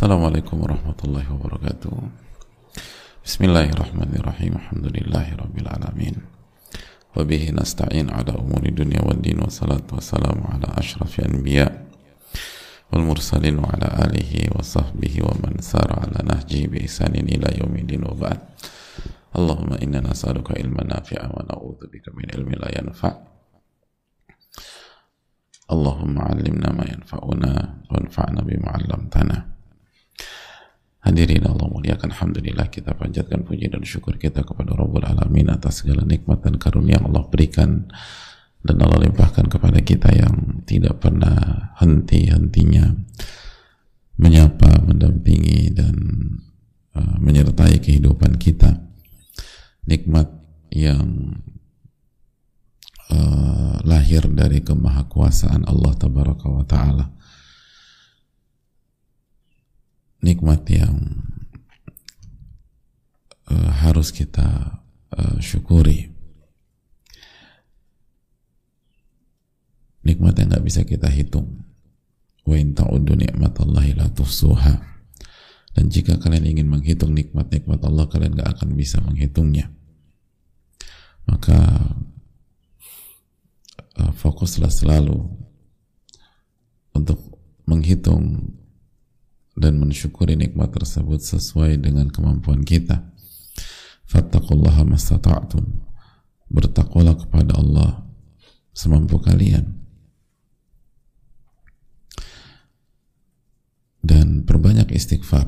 Assalamualaikum warahmatullahi wabarakatuh. Bismillahirrahmanirrahim. Alhamdulillahi rabbil alamin. Wabihi nasta'in ala umuri dunia wal din. Wassalatu wassalamu ala ashrafi anbiya. Wal mursalin wa ala alihi wa sahbihi Wa man sara ala nahji bi isanin ila yaumidin wa ba'd. Allahumma inna nas'aluka ilman nafi'a Wa na'udhu bika min ilmi la yanfa' Allahumma allimna ma yanfa'una Wanfa'na bima 'allamtana Hadirin Allah muliakan Alhamdulillah kita panjatkan puji dan syukur kita kepada Rabbul Alamin atas segala nikmat dan karunia yang Allah berikan dan Allah limpahkan kepada kita yang tidak pernah henti-hentinya menyapa, mendampingi dan uh, menyertai kehidupan kita. Nikmat yang uh, lahir dari kemahakuasaan Allah Tabaraka wa Ta'ala nikmat yang uh, harus kita uh, syukuri. Nikmat yang nggak bisa kita hitung. Wa in ta'uddu ni'matallahi la tuhsuha. Dan jika kalian ingin menghitung nikmat-nikmat Allah kalian nggak akan bisa menghitungnya. Maka uh, fokuslah selalu untuk menghitung dan mensyukuri nikmat tersebut sesuai dengan kemampuan kita. Fattaqullaha mastata'tum. Bertakwalah kepada Allah semampu kalian. Dan perbanyak istighfar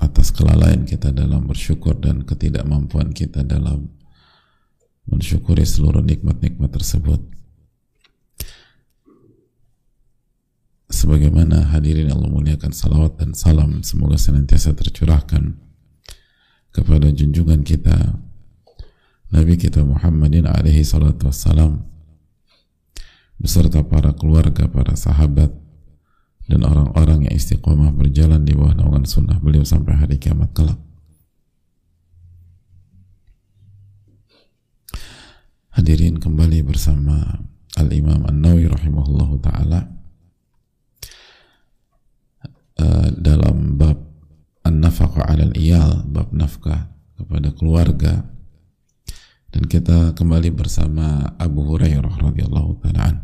atas kelalaian kita dalam bersyukur dan ketidakmampuan kita dalam mensyukuri seluruh nikmat-nikmat tersebut. Sebagaimana hadirin Allah muliakan salawat dan salam semoga senantiasa tercurahkan kepada junjungan kita Nabi kita Muhammadin alaihi salatu wassalam beserta para keluarga, para sahabat dan orang-orang yang istiqomah berjalan di bawah naungan sunnah beliau sampai hari kiamat kelak. Hadirin kembali bersama Al-Imam An-Nawawi rahimahullahu taala Eh, dalam bab an-nafaqah 'alal iyal, bab nafkah kepada keluarga. Dan kita kembali bersama Abu Hurairah radhiyallahu taala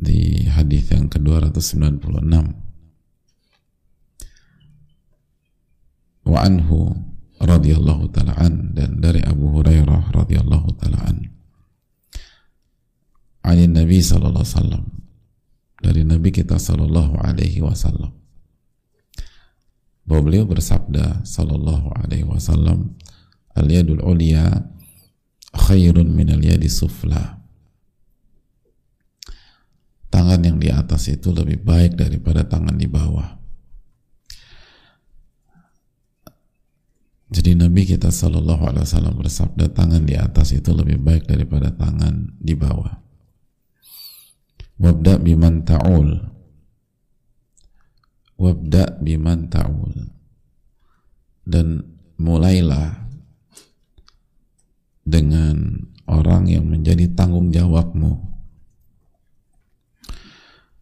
di hadis yang ke-296. Wa anhu radhiyallahu taala dan dari Abu Hurairah radhiyallahu taala an. Nabi sallallahu alaihi wasallam dari Nabi kita Sallallahu Alaihi Wasallam. Bahwa beliau bersabda Sallallahu Alaihi Wasallam al yadul ulia khairun min al yadi sufla. Tangan yang di atas itu lebih baik daripada tangan di bawah. Jadi Nabi kita Sallallahu Alaihi Wasallam bersabda tangan di atas itu lebih baik daripada tangan di bawah wabda biman ta'ul. Wabda biman ta'ul. Dan mulailah dengan orang yang menjadi tanggung jawabmu.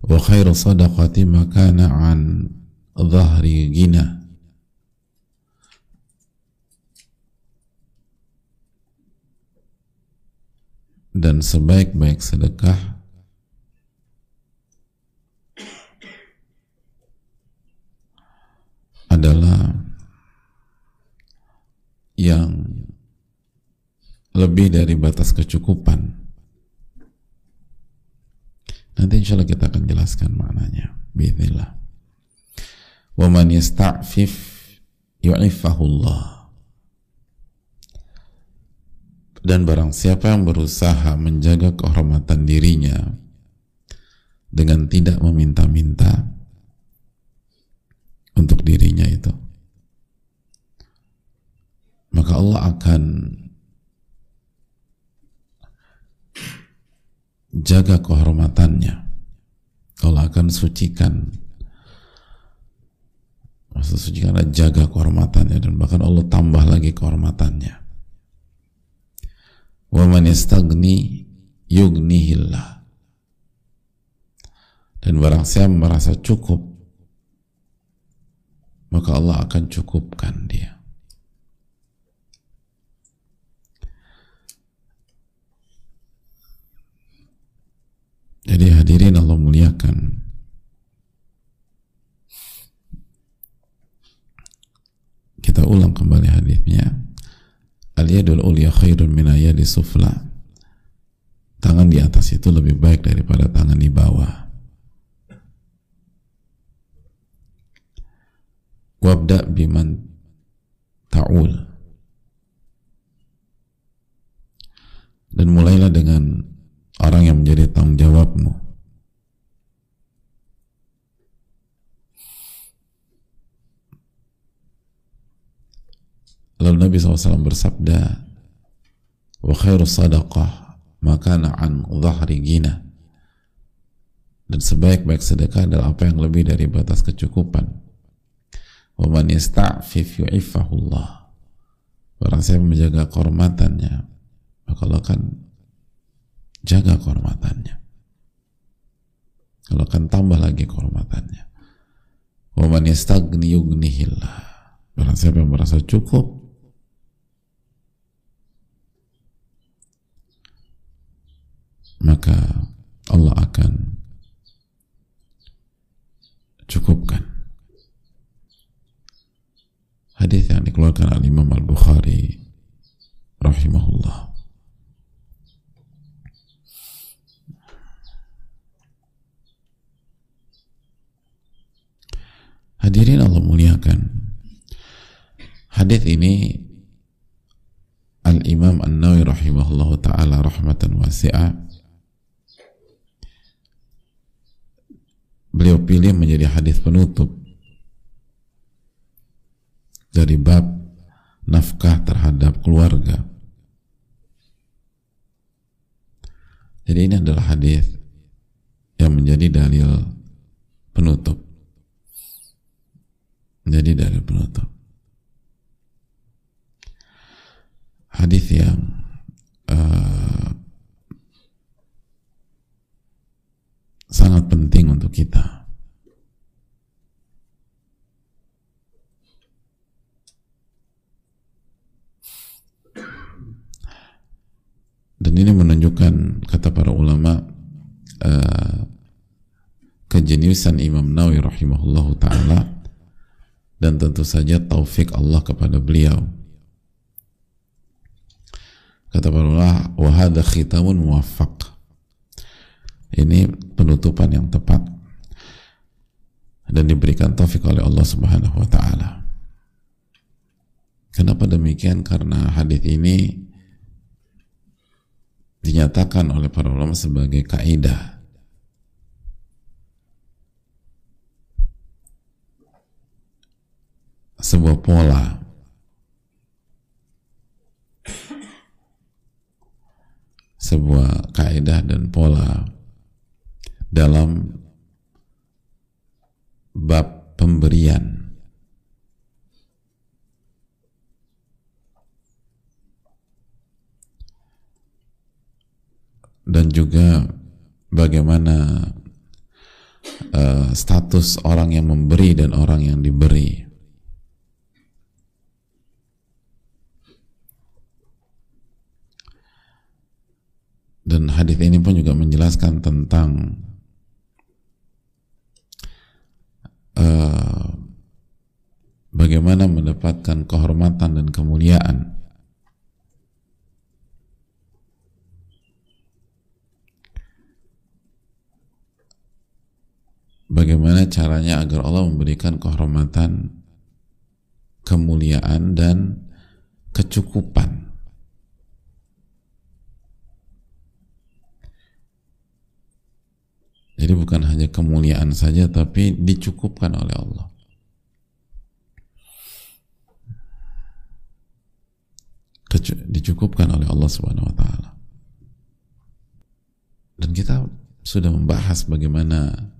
Wa khairu sadaqati makana an dhahri gina dan sebaik-baik sedekah adalah yang lebih dari batas kecukupan. Nanti insya Allah kita akan jelaskan maknanya. Bismillah. Wa man yasta'fif yu'ifahullah. Dan barang siapa yang berusaha menjaga kehormatan dirinya dengan tidak meminta-minta, untuk dirinya itu maka Allah akan jaga kehormatannya. Allah akan sucikan. Maksud sucikan adalah jaga kehormatannya dan bahkan Allah tambah lagi kehormatannya. Wa man yastagni yugnihillah. Dan barang siapa merasa cukup maka Allah akan cukupkan dia jadi hadirin Allah muliakan. Kita ulang kembali hadisnya. Al-yadul ulya khairun min ayadi sufla. Tangan di atas itu lebih baik daripada tangan di bawah. Wabda biman ta'ul. Dan mulailah dengan orang yang menjadi tanggung jawabmu. Lalu Nabi SAW bersabda wa khairu sadaqah maka an dhahri gina dan sebaik-baik sedekah adalah apa yang lebih dari batas kecukupan. Wa man yasta'fif yu'iffahullah barang siapa menjaga kehormatannya maka Allah akan jaga kehormatannya. Allah akan tambah lagi kehormatannya. Wa man yastagni yughnihillah. Barang siapa yang merasa cukup maka Allah akan cukupkan. Hadis yang dikeluarkan oleh Imam Al-Bukhari rahimahullah Hadirin Allah muliakan Hadis ini Al-Imam An-Nawi rahimahullah ta'ala rahmatan wasi'ah beliau pilih menjadi hadis penutup dari bab nafkah terhadap keluarga. Jadi ini adalah hadis yang menjadi dalil penutup. Menjadi dalil penutup. Hadis yang uh, sangat penting untuk kita. Dan ini menunjukkan kata para ulama uh, kejeniusan Imam Nawawi rahimahullahu taala dan tentu saja taufik Allah kepada beliau. Kata para ulama, wa hadha khitamun muwaffaq. Ini penutupan yang tepat dan diberikan taufik oleh Allah Subhanahu wa taala. Kenapa demikian? Karena hadis ini dinyatakan oleh para ulama sebagai kaidah sebuah pola. Sebuah kaidah dan pola dalam bab pemberian. Dan juga bagaimana uh, status orang yang memberi dan orang yang diberi dan hadis ini pun juga menjelaskan tentang uh, bagaimana mendapatkan kehormatan dan kemuliaan. Bagaimana caranya agar Allah memberikan kehormatan kemuliaan dan kecukupan Jadi bukan hanya kemuliaan saja tapi dicukupkan oleh Allah. dicukupkan oleh Allah Subhanahu wa taala. Dan kita sudah membahas bagaimana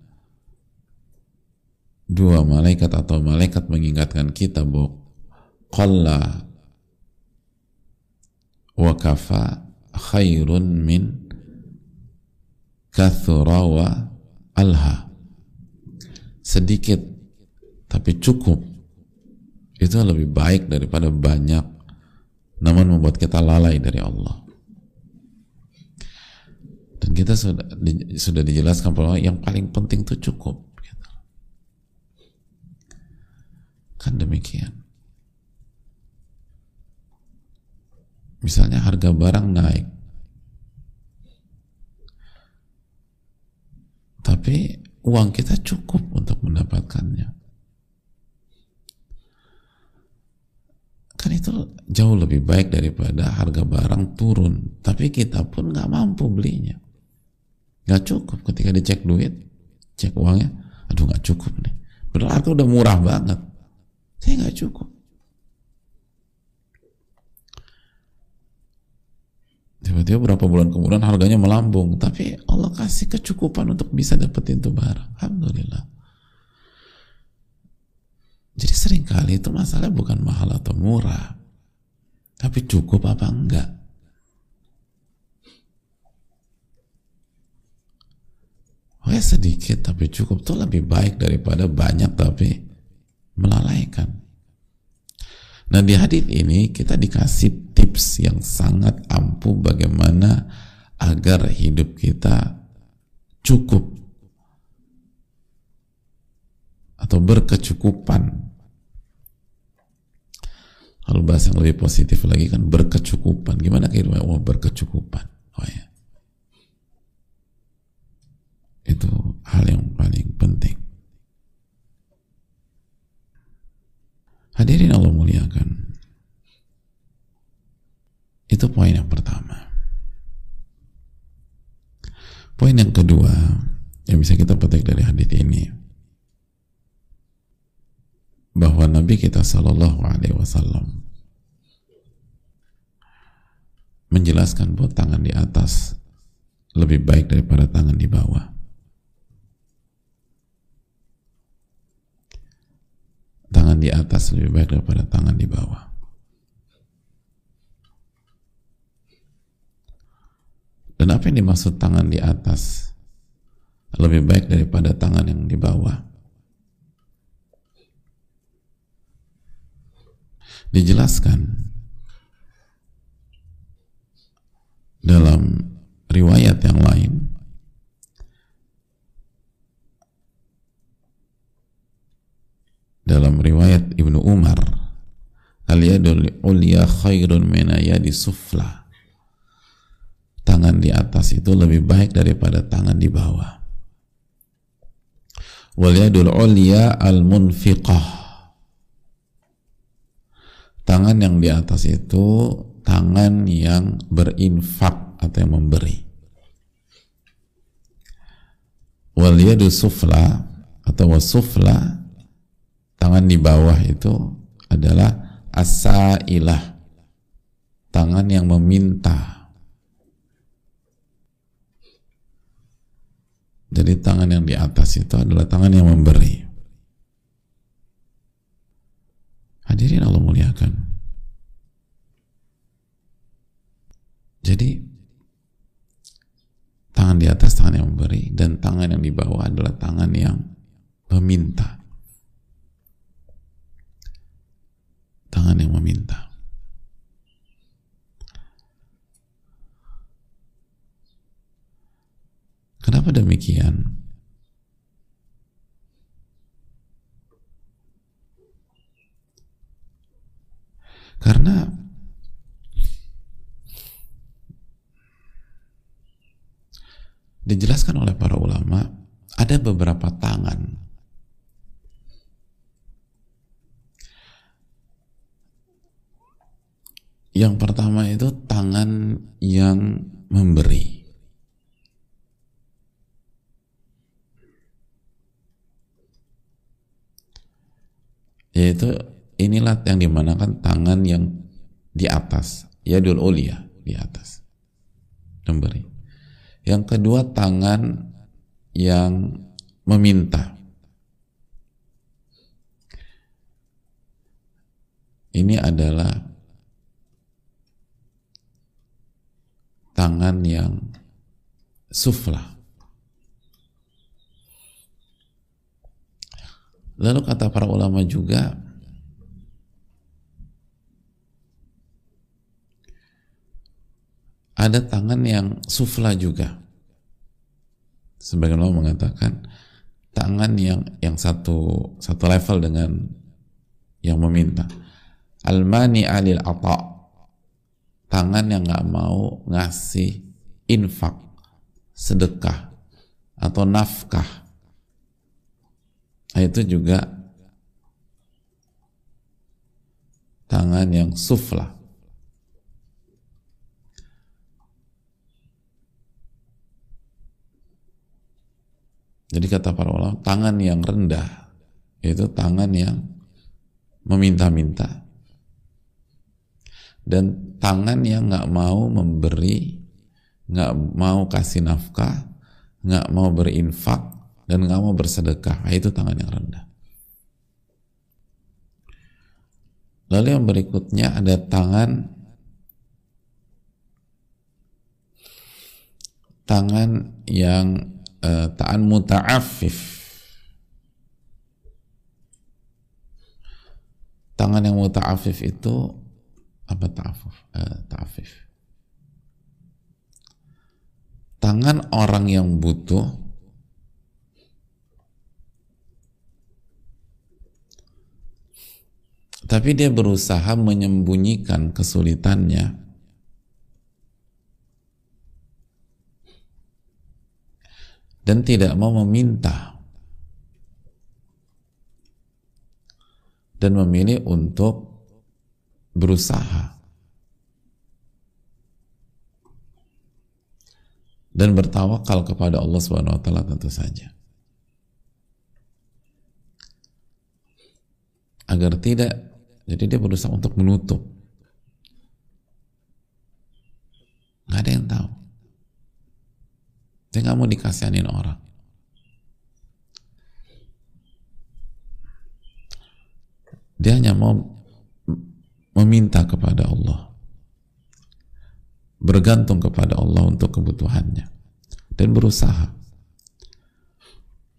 dua malaikat atau malaikat mengingatkan kita bahwa qalla wa kafa khairun min kathura wa alha. Sedikit tapi cukup. Itu lebih baik daripada banyak. Namun membuat kita lalai dari Allah. Dan kita sudah di, sudah dijelaskan bahwa yang paling penting itu cukup gitu. kan demikian. Misalnya harga barang naik tapi uang kita cukup untuk mendapatkannya. Kan itu jauh lebih baik daripada harga barang turun. Tapi kita pun nggak mampu belinya. Nggak cukup ketika dicek duit cek uangnya. Aduh nggak cukup nih. Berarti udah murah banget. Saya nggak cukup tiba-tiba berapa bulan kemudian harganya melambung. Tapi Allah kasih kecukupan untuk bisa dapetin tuh barang. Alhamdulillah. Jadi sering kali itu masalah bukan mahal atau murah. Tapi cukup apa enggak? Oh ya sedikit tapi cukup tuh lebih baik daripada banyak tapi melalaikan. Nah di hadis ini kita dikasih tips yang sangat ampuh bagaimana agar hidup kita cukup atau berkecukupan. Kalau bahasa yang lebih positif lagi kan berkecukupan. Gimana kehidupan? Oh berkecukupan. Oh ya. Itu hal yang paling penting. Hadirin Allah muliakan. Itu poin yang pertama. Poin yang kedua yang bisa kita petik dari hadis ini bahwa Nabi kita Shallallahu Alaihi Wasallam menjelaskan bahwa tangan di atas lebih baik daripada tangan di bawah. Tangan di atas lebih baik daripada tangan di bawah. Dan apa yang dimaksud tangan di atas lebih baik daripada tangan yang di bawah? Dijelaskan dalam riwayat yang lain dalam riwayat Ibnu Umar al-yadul khairun di sufla. Tangan di atas itu lebih baik daripada tangan di bawah. Wal yadul ulya al-munfiqah tangan yang di atas itu tangan yang berinfak atau yang memberi. Wal yadu sufla atau wasufla tangan di bawah itu adalah asailah tangan yang meminta. Jadi tangan yang di atas itu adalah tangan yang memberi. Hadirin Allah muliakan. Jadi tangan di atas tangan yang memberi dan tangan yang di bawah adalah tangan yang meminta. Tangan yang meminta. Kenapa demikian? Karena dijelaskan oleh para ulama ada beberapa tangan Yang pertama itu tangan yang memberi. Yaitu inilah yang dimanakan tangan yang di atas, ya dul ulia di atas. Memberi. Yang kedua tangan yang meminta. Ini adalah tangan yang sufla. Lalu kata para ulama juga ada tangan yang sufla juga. Sebagian ulama mengatakan tangan yang yang satu satu level dengan yang meminta. Almani alil ata tangan yang nggak mau ngasih infak sedekah atau nafkah nah, itu juga tangan yang sufla jadi kata para ulama tangan yang rendah itu tangan yang meminta-minta. Dan tangan yang nggak mau memberi, nggak mau kasih nafkah, nggak mau berinfak dan nggak mau bersedekah, nah, itu tangan yang rendah. Lalu yang berikutnya ada tangan tangan yang uh, ta'an muta'afif tangan yang muta'afif itu apa ta'afuf uh, ta'afif tangan orang yang butuh tapi dia berusaha menyembunyikan kesulitannya. Dan tidak mau meminta. Dan memilih untuk berusaha. Dan bertawakal kepada Allah Subhanahu wa taala tentu saja. Agar tidak jadi dia berusaha untuk menutup. Nggak ada yang tahu. Dia nggak mau dikasihanin orang. Dia hanya mau meminta kepada Allah bergantung kepada Allah untuk kebutuhannya dan berusaha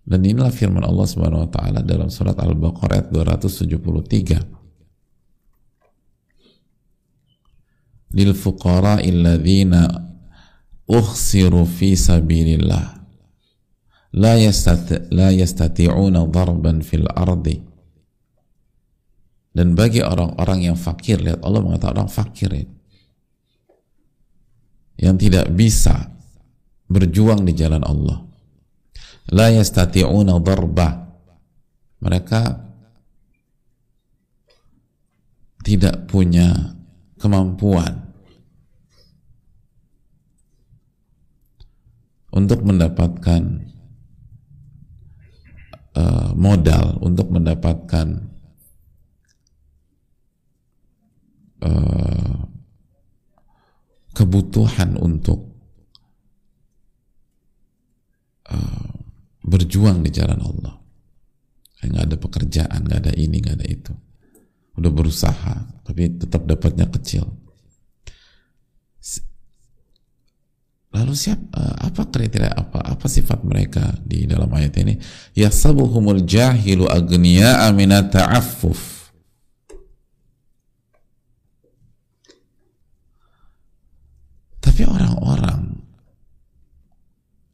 dan inilah firman Allah Subhanahu wa taala dalam surat Al-Baqarah ayat 273 lil fuqara illadzina ukhsiru fi sabilillah la yastati la yastati'una darban fil ardi dan bagi orang-orang yang fakir, lihat Allah mengatakan orang fakir ini, yang tidak bisa berjuang di jalan Allah. La yastati'una darba. Mereka tidak punya kemampuan untuk mendapatkan uh, modal, untuk mendapatkan Eh, kebutuhan untuk uh, berjuang di jalan Allah. Nggak ada pekerjaan, nggak ada ini, nggak ada itu. Udah berusaha, tapi tetap dapatnya kecil. Lalu siap uh, apa kriteria apa apa sifat mereka di dalam ayat ini? Yasabuhumul jahilu agniya aminat ta'affuf Tapi orang-orang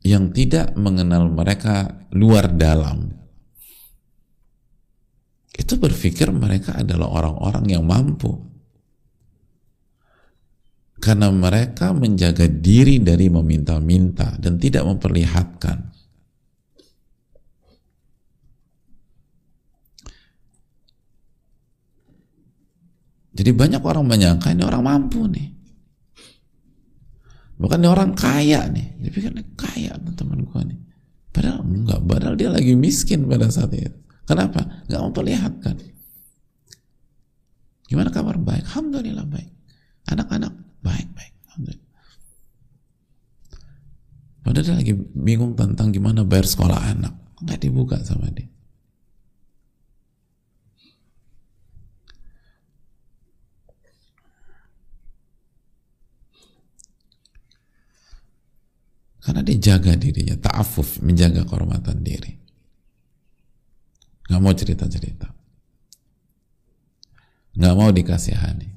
yang tidak mengenal mereka luar dalam itu berpikir mereka adalah orang-orang yang mampu karena mereka menjaga diri dari meminta-minta dan tidak memperlihatkan jadi banyak orang menyangka ini orang mampu nih Bukan ini orang kaya nih. Dia pikir kaya teman gue nih. Padahal enggak, padahal dia lagi miskin pada saat itu. Kenapa? Enggak memperlihatkan. Gimana kabar? Baik. Alhamdulillah baik. Anak-anak baik, baik. Alhamdulillah. Padahal lagi bingung tentang gimana bayar sekolah anak. Enggak dibuka sama dia. Karena dia jaga dirinya, ta'afuf, menjaga kehormatan diri. Nggak mau cerita-cerita. Nggak mau dikasihani.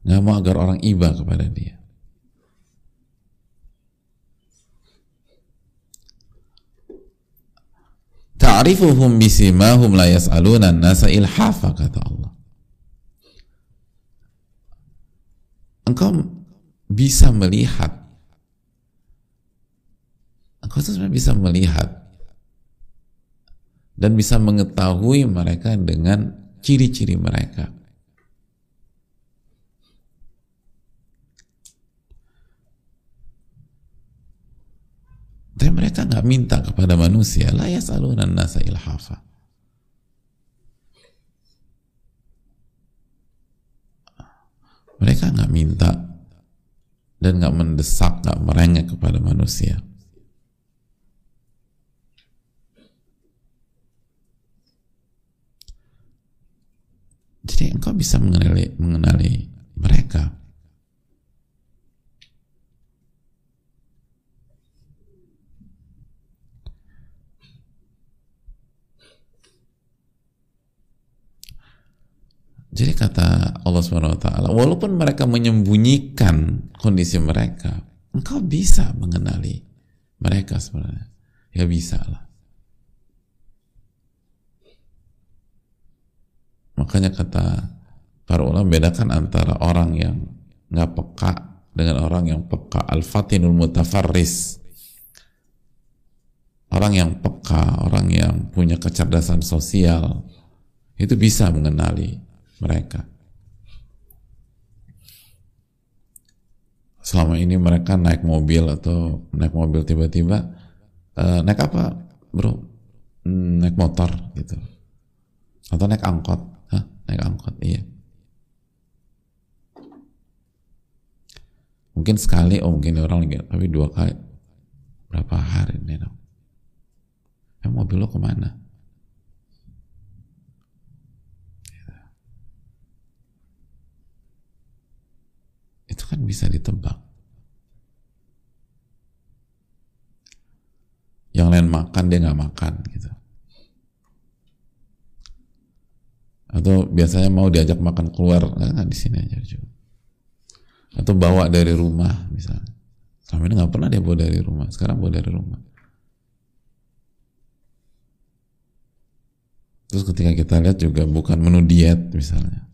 Nggak mau agar orang iba kepada dia. Ta'rifuhum bisimahum la yas'aluna nasa ilhafa kata Allah. Engkau bisa melihat engkau sebenarnya bisa melihat dan bisa mengetahui mereka dengan ciri-ciri mereka Tapi mereka nggak minta kepada manusia, la yasalunan nasa ilhafa. Mereka nggak minta dan nggak mendesak, nggak merengek kepada manusia. Jadi engkau bisa mengenali, mengenali mereka Jadi kata Allah Swt, walaupun mereka menyembunyikan kondisi mereka, engkau bisa mengenali mereka sebenarnya. Ya bisa lah. Makanya kata para ulama bedakan antara orang yang nggak peka dengan orang yang peka. Al-fatinul mutafarris. Orang yang peka, orang yang punya kecerdasan sosial, itu bisa mengenali mereka. Selama ini mereka naik mobil atau naik mobil tiba-tiba uh, naik apa, bro? Hmm, naik motor gitu, atau naik angkot? Naik angkot? Iya. Mungkin sekali, oh mungkin orang lagi, tapi dua kali, berapa hari nih dong? Eh, mobil lo ke mana? itu kan bisa ditebak yang lain makan dia nggak makan gitu atau biasanya mau diajak makan keluar nggak di sini aja juga atau bawa dari rumah misalnya selama ini nggak pernah dia bawa dari rumah sekarang bawa dari rumah terus ketika kita lihat juga bukan menu diet misalnya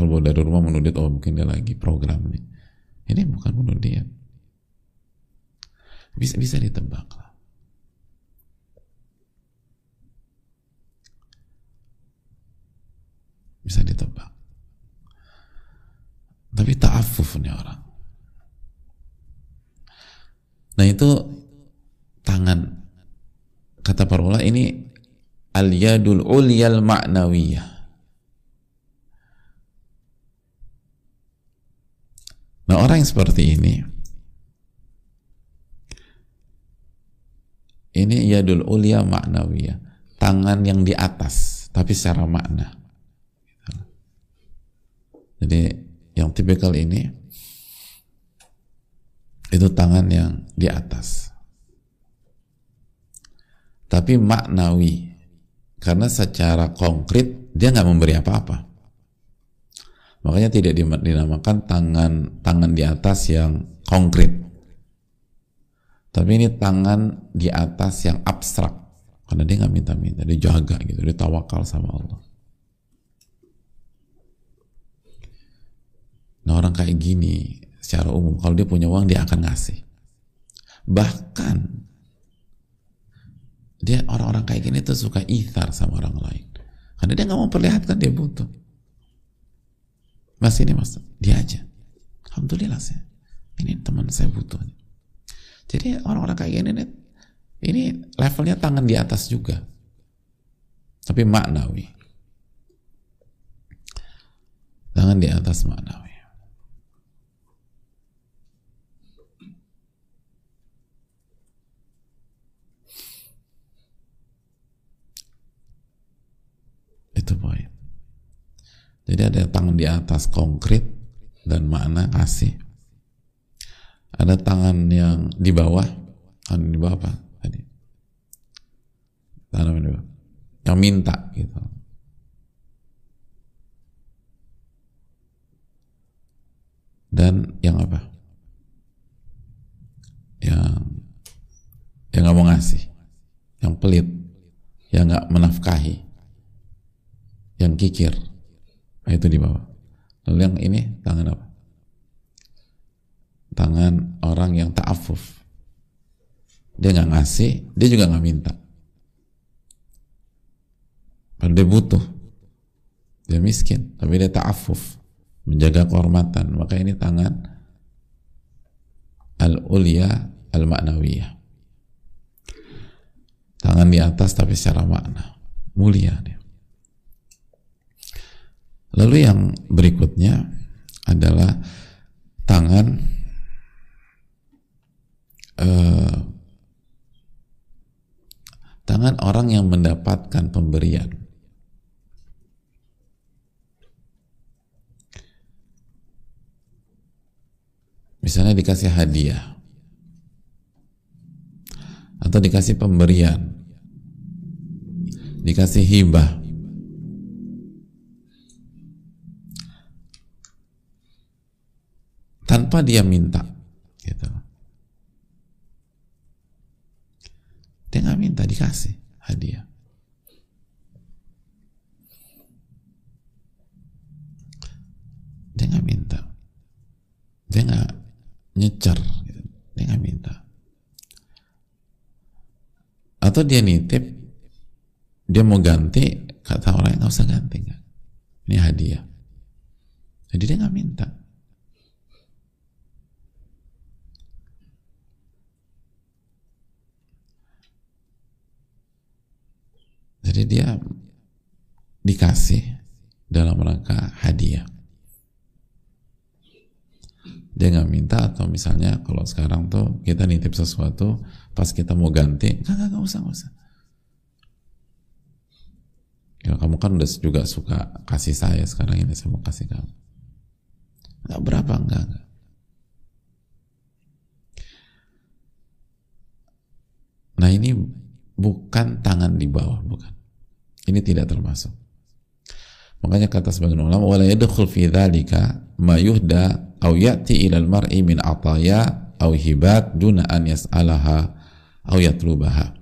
kalau bawa dari rumah menudit, oh mungkin dia lagi program nih. Ini bukan bunuh dia. Bisa bisa ditebak lah. Bisa ditebak. Tapi ta'afuf nih orang. Nah itu tangan kata para ulama ini al-yadul ulyal ma'nawiyah Nah orang yang seperti ini ini yadul ulia maknawiyah tangan yang di atas tapi secara makna jadi yang tipikal ini itu tangan yang di atas tapi maknawi karena secara konkret dia nggak memberi apa-apa Makanya tidak dinamakan tangan tangan di atas yang konkret. Tapi ini tangan di atas yang abstrak. Karena dia nggak minta-minta, dia jaga gitu, dia tawakal sama Allah. Nah orang kayak gini secara umum kalau dia punya uang dia akan ngasih. Bahkan dia orang-orang kayak gini tuh suka ithar sama orang lain. Karena dia nggak mau perlihatkan dia butuh. Mas ini mas, dia aja. Alhamdulillah saya. Ini teman saya butuh. Jadi orang-orang kayak gini nih, ini levelnya tangan di atas juga. Tapi maknawi. Tangan di atas maknawi. Itu poin. Jadi ada tangan di atas konkret dan makna kasih. ada tangan yang di bawah. Tangan di bawah apa? Tadi. Tangan di bawah. Yang minta gitu. Dan yang apa? Yang yang nggak mau ngasih. Yang pelit. Yang nggak menafkahi yang kikir. Nah, itu di bawah. Lalu yang ini tangan apa? Tangan orang yang ta'afuf. Dia nggak ngasih dia juga nggak minta. Padahal dia butuh. Dia miskin tapi dia ta'afuf. Menjaga kehormatan. Maka ini tangan al-ulya al-ma'nawiyah. Tangan di atas tapi secara makna. Mulia dia lalu yang berikutnya adalah tangan eh, tangan orang yang mendapatkan pemberian. Misalnya dikasih hadiah atau dikasih pemberian dikasih hibah tanpa dia minta gitu. Dia nggak minta dikasih hadiah. Dia nggak minta. Dia nggak nyecer gitu. dia nggak minta. Atau dia nitip dia mau ganti kata orang nggak usah ganti kan ini hadiah. Jadi dia nggak minta jadi dia dikasih dalam rangka hadiah. Dia nggak minta atau misalnya kalau sekarang tuh kita nitip sesuatu pas kita mau ganti nggak nggak usah nggak usah. Ya kamu kan udah juga suka kasih saya sekarang ini saya mau kasih kamu. Nggak berapa enggak, enggak. nah ini bukan tangan di bawah bukan ini tidak termasuk. Makanya kata sebagian ulama wala yadkhul fi dzalika ma yuhda aw ya'ti ila al-mar'i min ataya aw hibat duna an yas'alaha aw yatlubaha.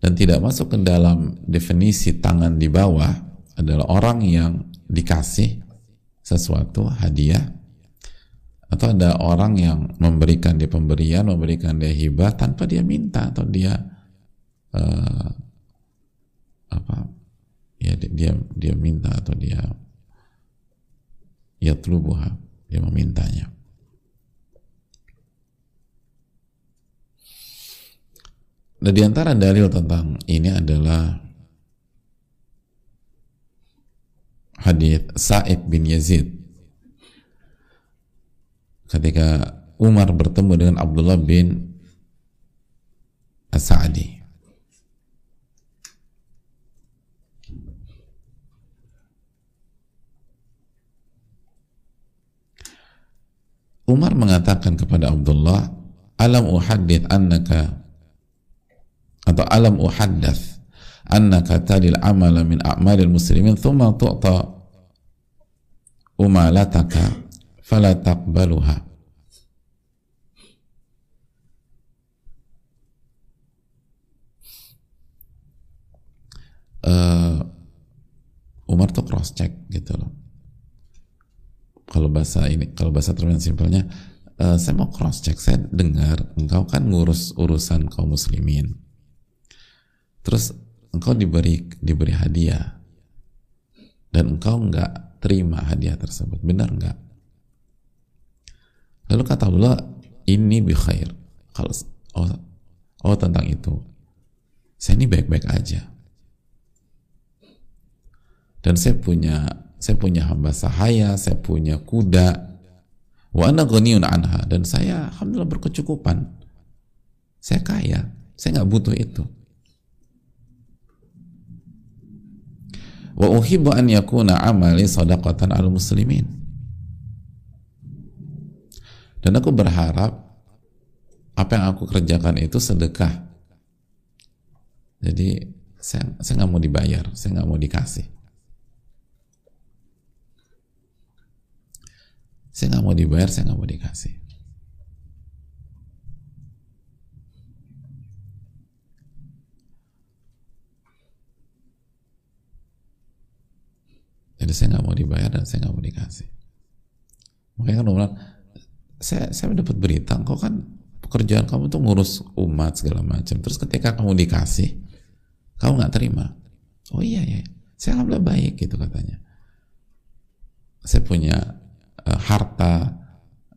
Dan tidak masuk ke dalam definisi tangan di bawah adalah orang yang dikasih sesuatu hadiah atau ada orang yang memberikan dia pemberian memberikan dia hibah tanpa dia minta atau dia uh, apa ya dia dia minta atau dia ya telubuha dia memintanya. Dan di antara dalil tentang ini adalah hadis Sa'id bin Yazid. Ketika Umar bertemu dengan Abdullah bin As-Sa'di Umar mengatakan kepada Abdullah, "Alam uhaddith annaka atau alam uhaddath annaka talil amala min a'malil muslimin thumma tu'ta umalataka fala taqbaluha." Uh, Umar tuh cross check gitu loh kalau bahasa ini kalau bahasa terminan simpelnya uh, saya mau cross check saya dengar engkau kan ngurus urusan kaum muslimin. Terus engkau diberi diberi hadiah. Dan engkau nggak terima hadiah tersebut. Benar nggak? Lalu kata Allah ini bi kalau oh, oh tentang itu. Saya ini baik-baik aja. Dan saya punya saya punya hamba sahaya, saya punya kuda, wa ana ghaniyun anha dan saya alhamdulillah berkecukupan. Saya kaya, saya nggak butuh itu. Wa uhibbu an yakuna amali sadaqatan al muslimin. Dan aku berharap apa yang aku kerjakan itu sedekah jadi saya saya nggak mau dibayar saya nggak mau dikasih saya nggak mau dibayar saya nggak mau dikasih. Jadi saya nggak mau dibayar dan saya nggak mau dikasih. Makanya kan bilang saya saya dapat berita kok kan pekerjaan kamu tuh ngurus umat segala macam terus ketika kamu dikasih kamu nggak terima? Oh iya ya saya alhamdulillah baik gitu katanya. Saya punya uh, harta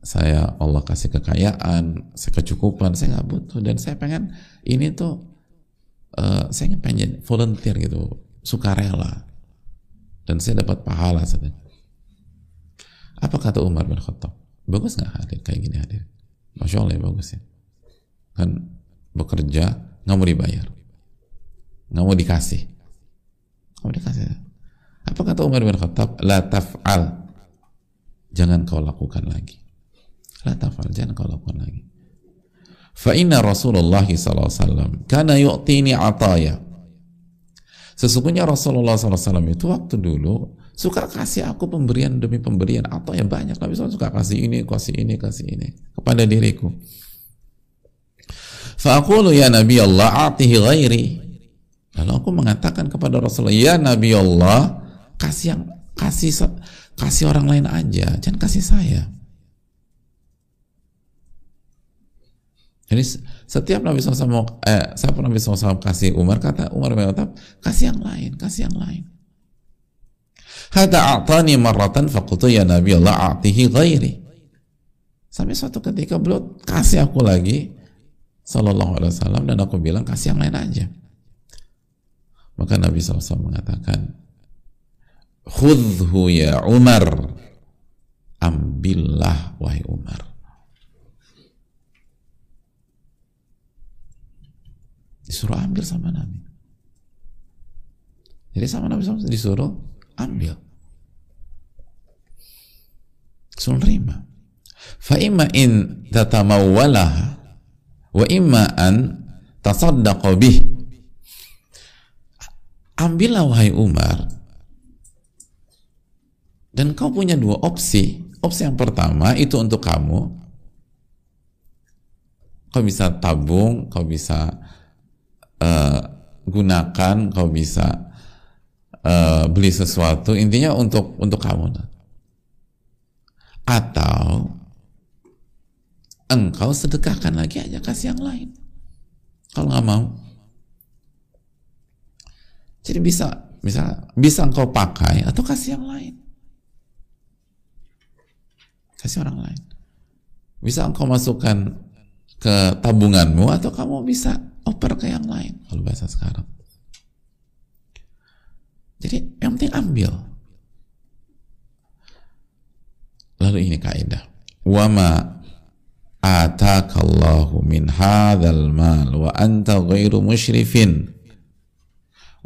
saya Allah kasih kekayaan kecukupan saya nggak butuh dan saya pengen ini tuh uh, saya pengen volunteer gitu sukarela dan saya dapat pahala saja. Apa kata Umar bin Khattab? Bagus nggak hadir kayak gini hadir? Masya Allah ya bagus ya. Kan bekerja nggak mau dibayar, nggak mau dikasih, nggak mau dikasih. Apa kata Umar bin Khattab? La taf'al. Jangan kau lakukan lagi. La taf'al. Jangan kau lakukan lagi. Fa inna Rasulullah SAW kana yu'tini ataya Sesungguhnya Rasulullah SAW itu waktu dulu suka kasih aku pemberian demi pemberian atau yang banyak Nabi SAW suka kasih ini, kasih ini, kasih ini kepada diriku. Fa'akulu ya Nabi Allah atihi ghairi. Lalu aku mengatakan kepada Rasulullah, ya Nabi Allah, kasih yang kasih kasih orang lain aja, jangan kasih saya. Jadi setiap Nabi SAW eh, siapa Nabi SAW kasih Umar, kata Umar bin Khattab, kasih yang lain, kasih yang lain. Hada a'tani marratan fakutu ya Nabi Allah a'tihi ghairi. Sampai suatu ketika beliau kasih aku lagi, Sallallahu Alaihi Wasallam, dan aku bilang kasih yang lain aja. Maka Nabi SAW mengatakan, Khudhu ya Umar, ambillah wahai Umar. disuruh ambil sama Nabi. Jadi sama Nabi SAW disuruh ambil. Suruh imma in tatamawwalaha wa imma an tasaddaqa bih. Ambillah wahai Umar dan kau punya dua opsi. Opsi yang pertama itu untuk kamu. Kau bisa tabung kau bisa uh, gunakan kau bisa uh, beli sesuatu. Intinya untuk untuk kamu. Atau engkau sedekahkan lagi aja kasih yang lain. Kalau nggak mau. Jadi bisa bisa bisa engkau pakai atau kasih yang lain kasih orang lain. Bisa engkau masukkan ke tabunganmu atau kamu bisa oper ke yang lain kalau bahasa sekarang. Jadi yang penting ambil. Lalu ini kaidah. Wama atakallahu min hadzal mal wa anta ghairu musyrifin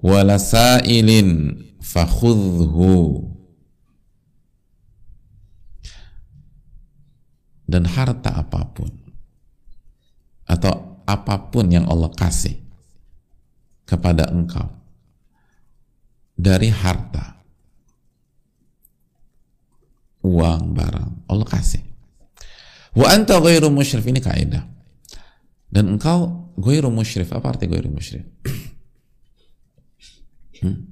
wala sa'ilin fakhudhu dan harta apa pun atau apa pun yang Allah kasih kepada engkau dari harta uang barang Allah kasih. Wa anta ghairu musyrif ini kaidah. Dan engkau ghairu musyrif apa arti ghairu musyrif? Hmm?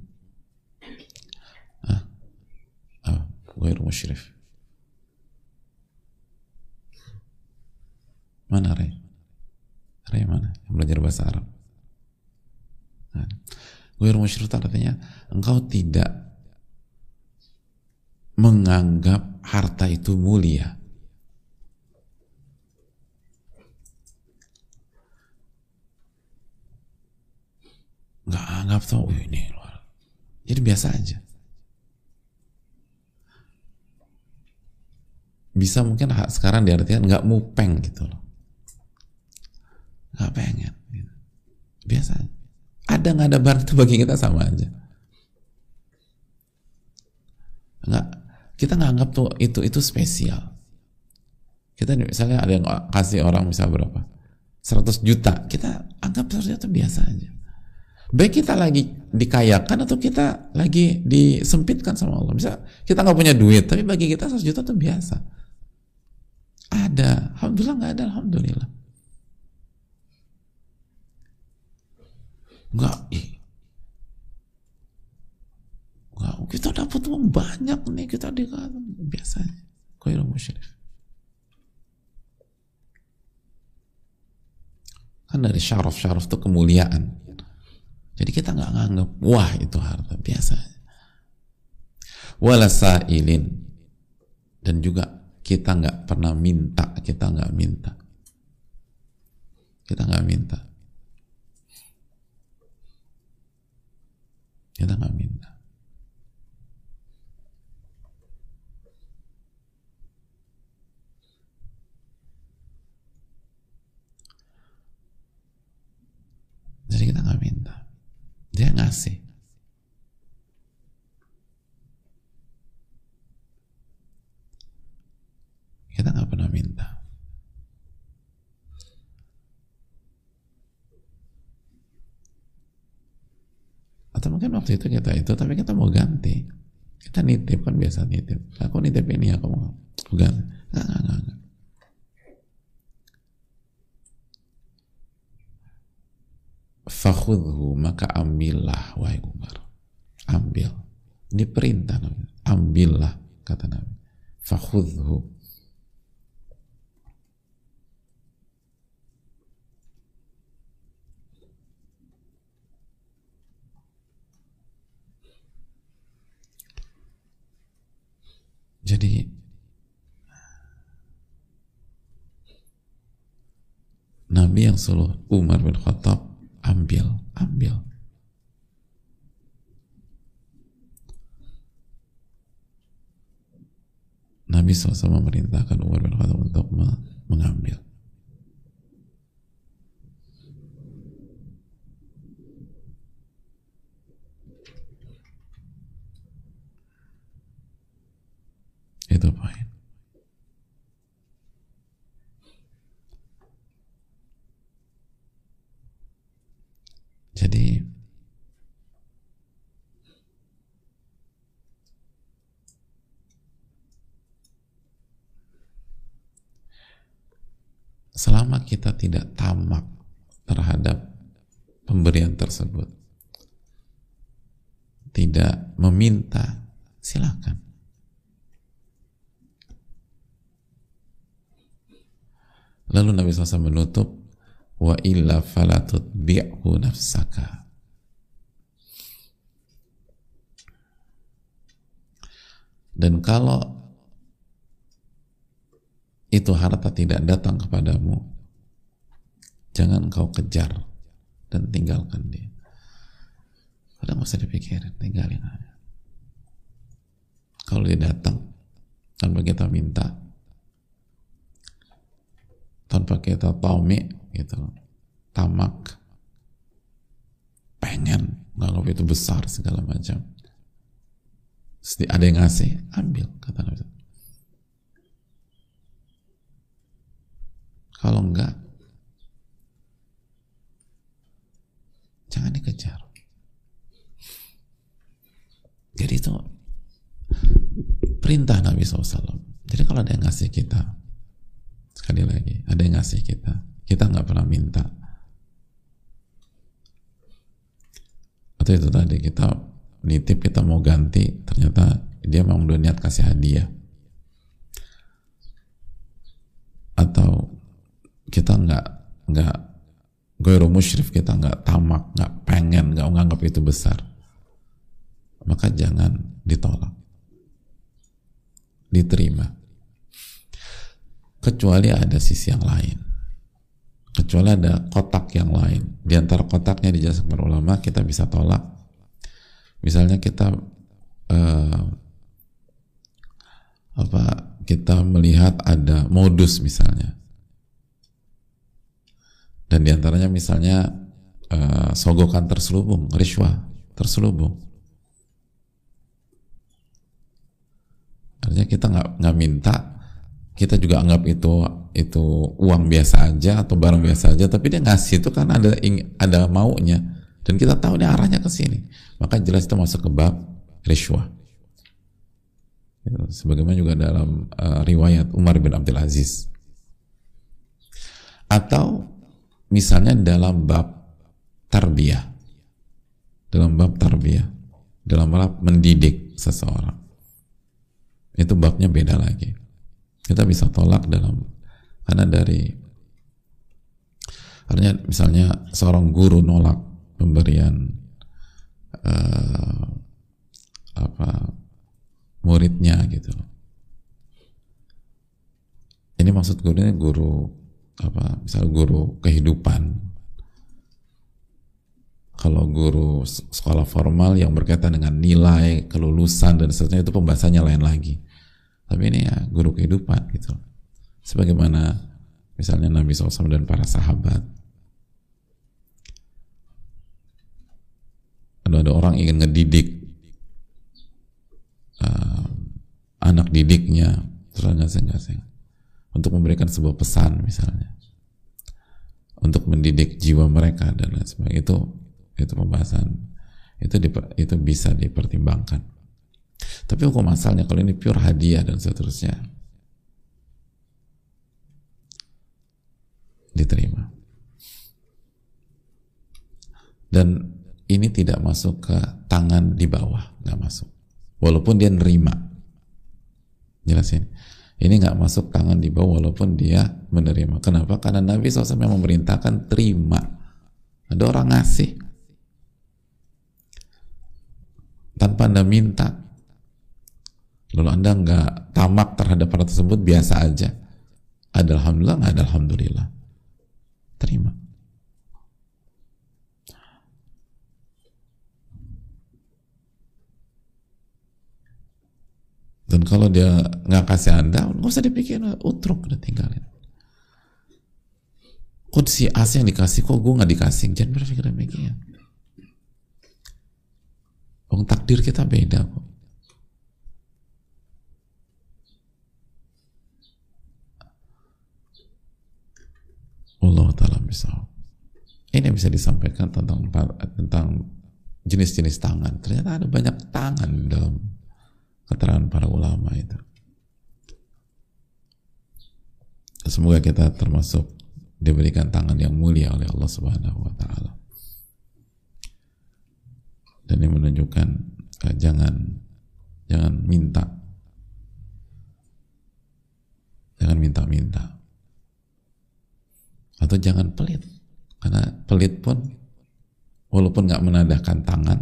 ah, ghairu musyrif mana Ray? Ray mana? Yang belajar bahasa Arab. Nah, Guir musyrik artinya engkau tidak menganggap harta itu mulia. Nggak anggap oh ini luar. Jadi biasa aja. Bisa mungkin sekarang diartikan nggak mupeng gitu loh nggak pengen gitu. biasa. Ada nggak ada barang itu bagi kita sama aja. Nggak kita nggak anggap tuh itu itu spesial. Kita misalnya ada yang kasih orang bisa berapa? 100 juta. Kita anggap 100 juta biasa aja. Baik kita lagi dikayakan atau kita lagi disempitkan sama Allah. Bisa kita nggak punya duit tapi bagi kita 100 juta itu biasa. Ada. Alhamdulillah nggak ada alhamdulillah nggak nggak kita dapat uang banyak nih kita dikatakan biasanya kau musyrif kan dari syaraf syaraf itu kemuliaan. Jadi kita nggak nganggap wah itu harta. Biasa wala sailin dan juga kita nggak pernah minta kita nggak minta. Kita nggak minta kita nggak minta Jadi kita nggak minta. Dia ngasih. Kita nggak pernah minta. Atau mungkin waktu itu kita itu, tapi kita mau ganti. Kita nitip kan biasa nitip. Aku nitip ini, aku mau ganti. Nggak, nggak, nggak. fakhudhu maka ambillah wahai Umar ambil ini perintah Nabi ambillah kata Nabi fakhudhu jadi Nabi yang suruh Umar bin Khattab ambil, ambil. Nabi SAW memerintahkan Umar bin Khattab untuk mengambil. Itu poin. Jadi selama kita tidak tamak terhadap pemberian tersebut, tidak meminta, silakan. Lalu Nabi SAW menutup wa illa falatutbi'hu nafsaka. Dan kalau itu harta tidak datang kepadamu jangan kau kejar dan tinggalkan dia. Nggak usah dipikirin tinggalin aja. Kalau dia datang tanpa kita minta tanpa kita taumi gitu tamak. Pengen. Nganggap itu besar segala macam. Ada yang ngasih ambil kata Nabi kalau enggak jangan dikejar. Jadi itu perintah Nabi SAW jadi kalau ada yang ngasih kita sekali lagi ada yang ngasih kita kita nggak pernah minta. Atau itu tadi kita nitip kita mau ganti, ternyata dia memang udah niat kasih hadiah. Atau kita nggak nggak goyro musyrif kita nggak tamak, nggak pengen, nggak menganggap itu besar, maka jangan ditolak, diterima. Kecuali ada sisi yang lain. Kecuali ada kotak yang lain. Di antara kotaknya dijelaskan para ulama kita bisa tolak. Misalnya kita uh, apa kita melihat ada modus misalnya. Dan di antaranya misalnya uh, sogokan terselubung riswa terselubung. Artinya kita nggak nggak minta kita juga anggap itu itu uang biasa aja atau barang biasa aja tapi dia ngasih itu kan ada ada maunya. Dan kita tahu dia arahnya ke sini. Maka jelas itu masuk ke bab riswah sebagaimana juga dalam uh, riwayat Umar bin Abdul Aziz. Atau misalnya dalam bab tarbiyah. Dalam bab tarbiyah. Dalam bab mendidik seseorang. Itu babnya beda lagi kita bisa tolak dalam karena dari artinya misalnya seorang guru nolak pemberian uh, apa muridnya gitu. Ini maksud gurunya guru apa misal guru kehidupan. Kalau guru sekolah formal yang berkaitan dengan nilai kelulusan dan seterusnya itu pembahasannya lain lagi tapi ini ya guru kehidupan gitu. Sebagaimana misalnya Nabi SAW dan para sahabat. Ada ada orang ingin ngedidik uh, anak didiknya. Ngasih untuk memberikan sebuah pesan misalnya. Untuk mendidik jiwa mereka dan lain sebagainya. Itu itu pembahasan. Itu diper, itu bisa dipertimbangkan tapi hukum asalnya kalau ini pure hadiah dan seterusnya diterima. Dan ini tidak masuk ke tangan di bawah, nggak masuk. Walaupun dia nerima. Jelasin. Ini nggak masuk tangan di bawah walaupun dia menerima. Kenapa? Karena Nabi SAW yang memerintahkan terima. Ada orang ngasih. Tanpa anda minta lalu anda nggak tamak terhadap hal tersebut? Biasa aja. Ada alhamdulillah nggak ada alhamdulillah. Terima. Dan kalau dia nggak kasih anda nggak usah dipikir utruk udah tinggalin. Kok si A yang dikasih kok gue nggak dikasih? Jangan berpikir demikian. Wong takdir kita beda kok Allah taala bisa. Ini bisa disampaikan tentang tentang jenis-jenis tangan. Ternyata ada banyak tangan dalam keterangan para ulama itu. Semoga kita termasuk diberikan tangan yang mulia oleh Allah Subhanahu wa taala. Dan ini menunjukkan uh, jangan jangan minta. Jangan minta-minta atau jangan pelit. Karena pelit pun walaupun nggak menadahkan tangan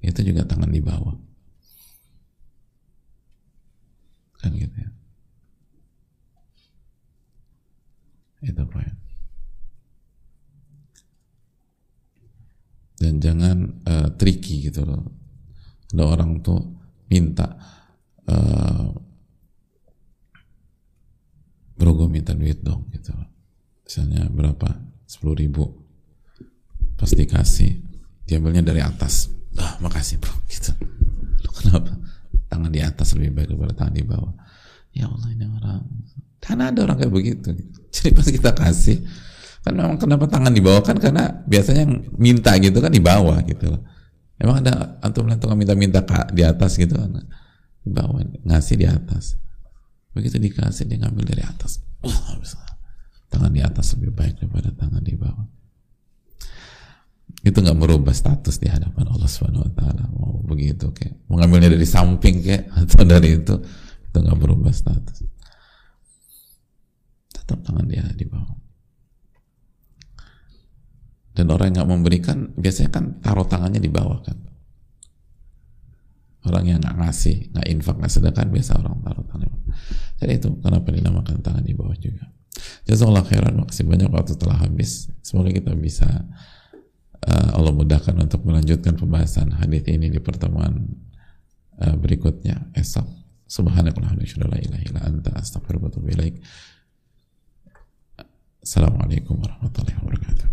itu juga tangan di bawah. Kan gitu ya. Itu poin. Dan jangan uh, tricky gitu loh. Ada orang tuh minta uh, bro gue minta duit dong gitu loh misalnya berapa? 10 ribu. Pas dikasih diambilnya dari atas. Ah makasih bro. Gitu. Lo kenapa? Tangan di atas lebih baik daripada tangan di bawah. Ya Allah ini orang. Karena ada orang kayak begitu. Jadi pas kita kasih kan memang kenapa tangan di bawah? Kan karena biasanya yang minta gitu kan di bawah gitu loh. Emang ada antum tukang minta-minta di atas gitu kan? Di bawah ngasih di atas. Begitu dikasih dia ngambil dari atas. Uh, tangan di atas lebih baik daripada tangan di bawah. Itu nggak merubah status di hadapan Allah Subhanahu Wa Taala. Mau begitu kayak mengambilnya dari samping kayak atau dari itu itu nggak berubah status. Tetap tangan dia di bawah. Dan orang yang nggak memberikan biasanya kan taruh tangannya di bawah kan. Orang yang nggak ngasih nggak infak nggak sedekah biasa orang taruh tangan jadi itu kenapa dinamakan tangan di bawah juga Jazakallah khairan, makasih banyak waktu telah habis. Semoga kita bisa uh, Allah mudahkan untuk melanjutkan pembahasan hadis ini di pertemuan uh, berikutnya esok. Assalamualaikum warahmatullahi wabarakatuh.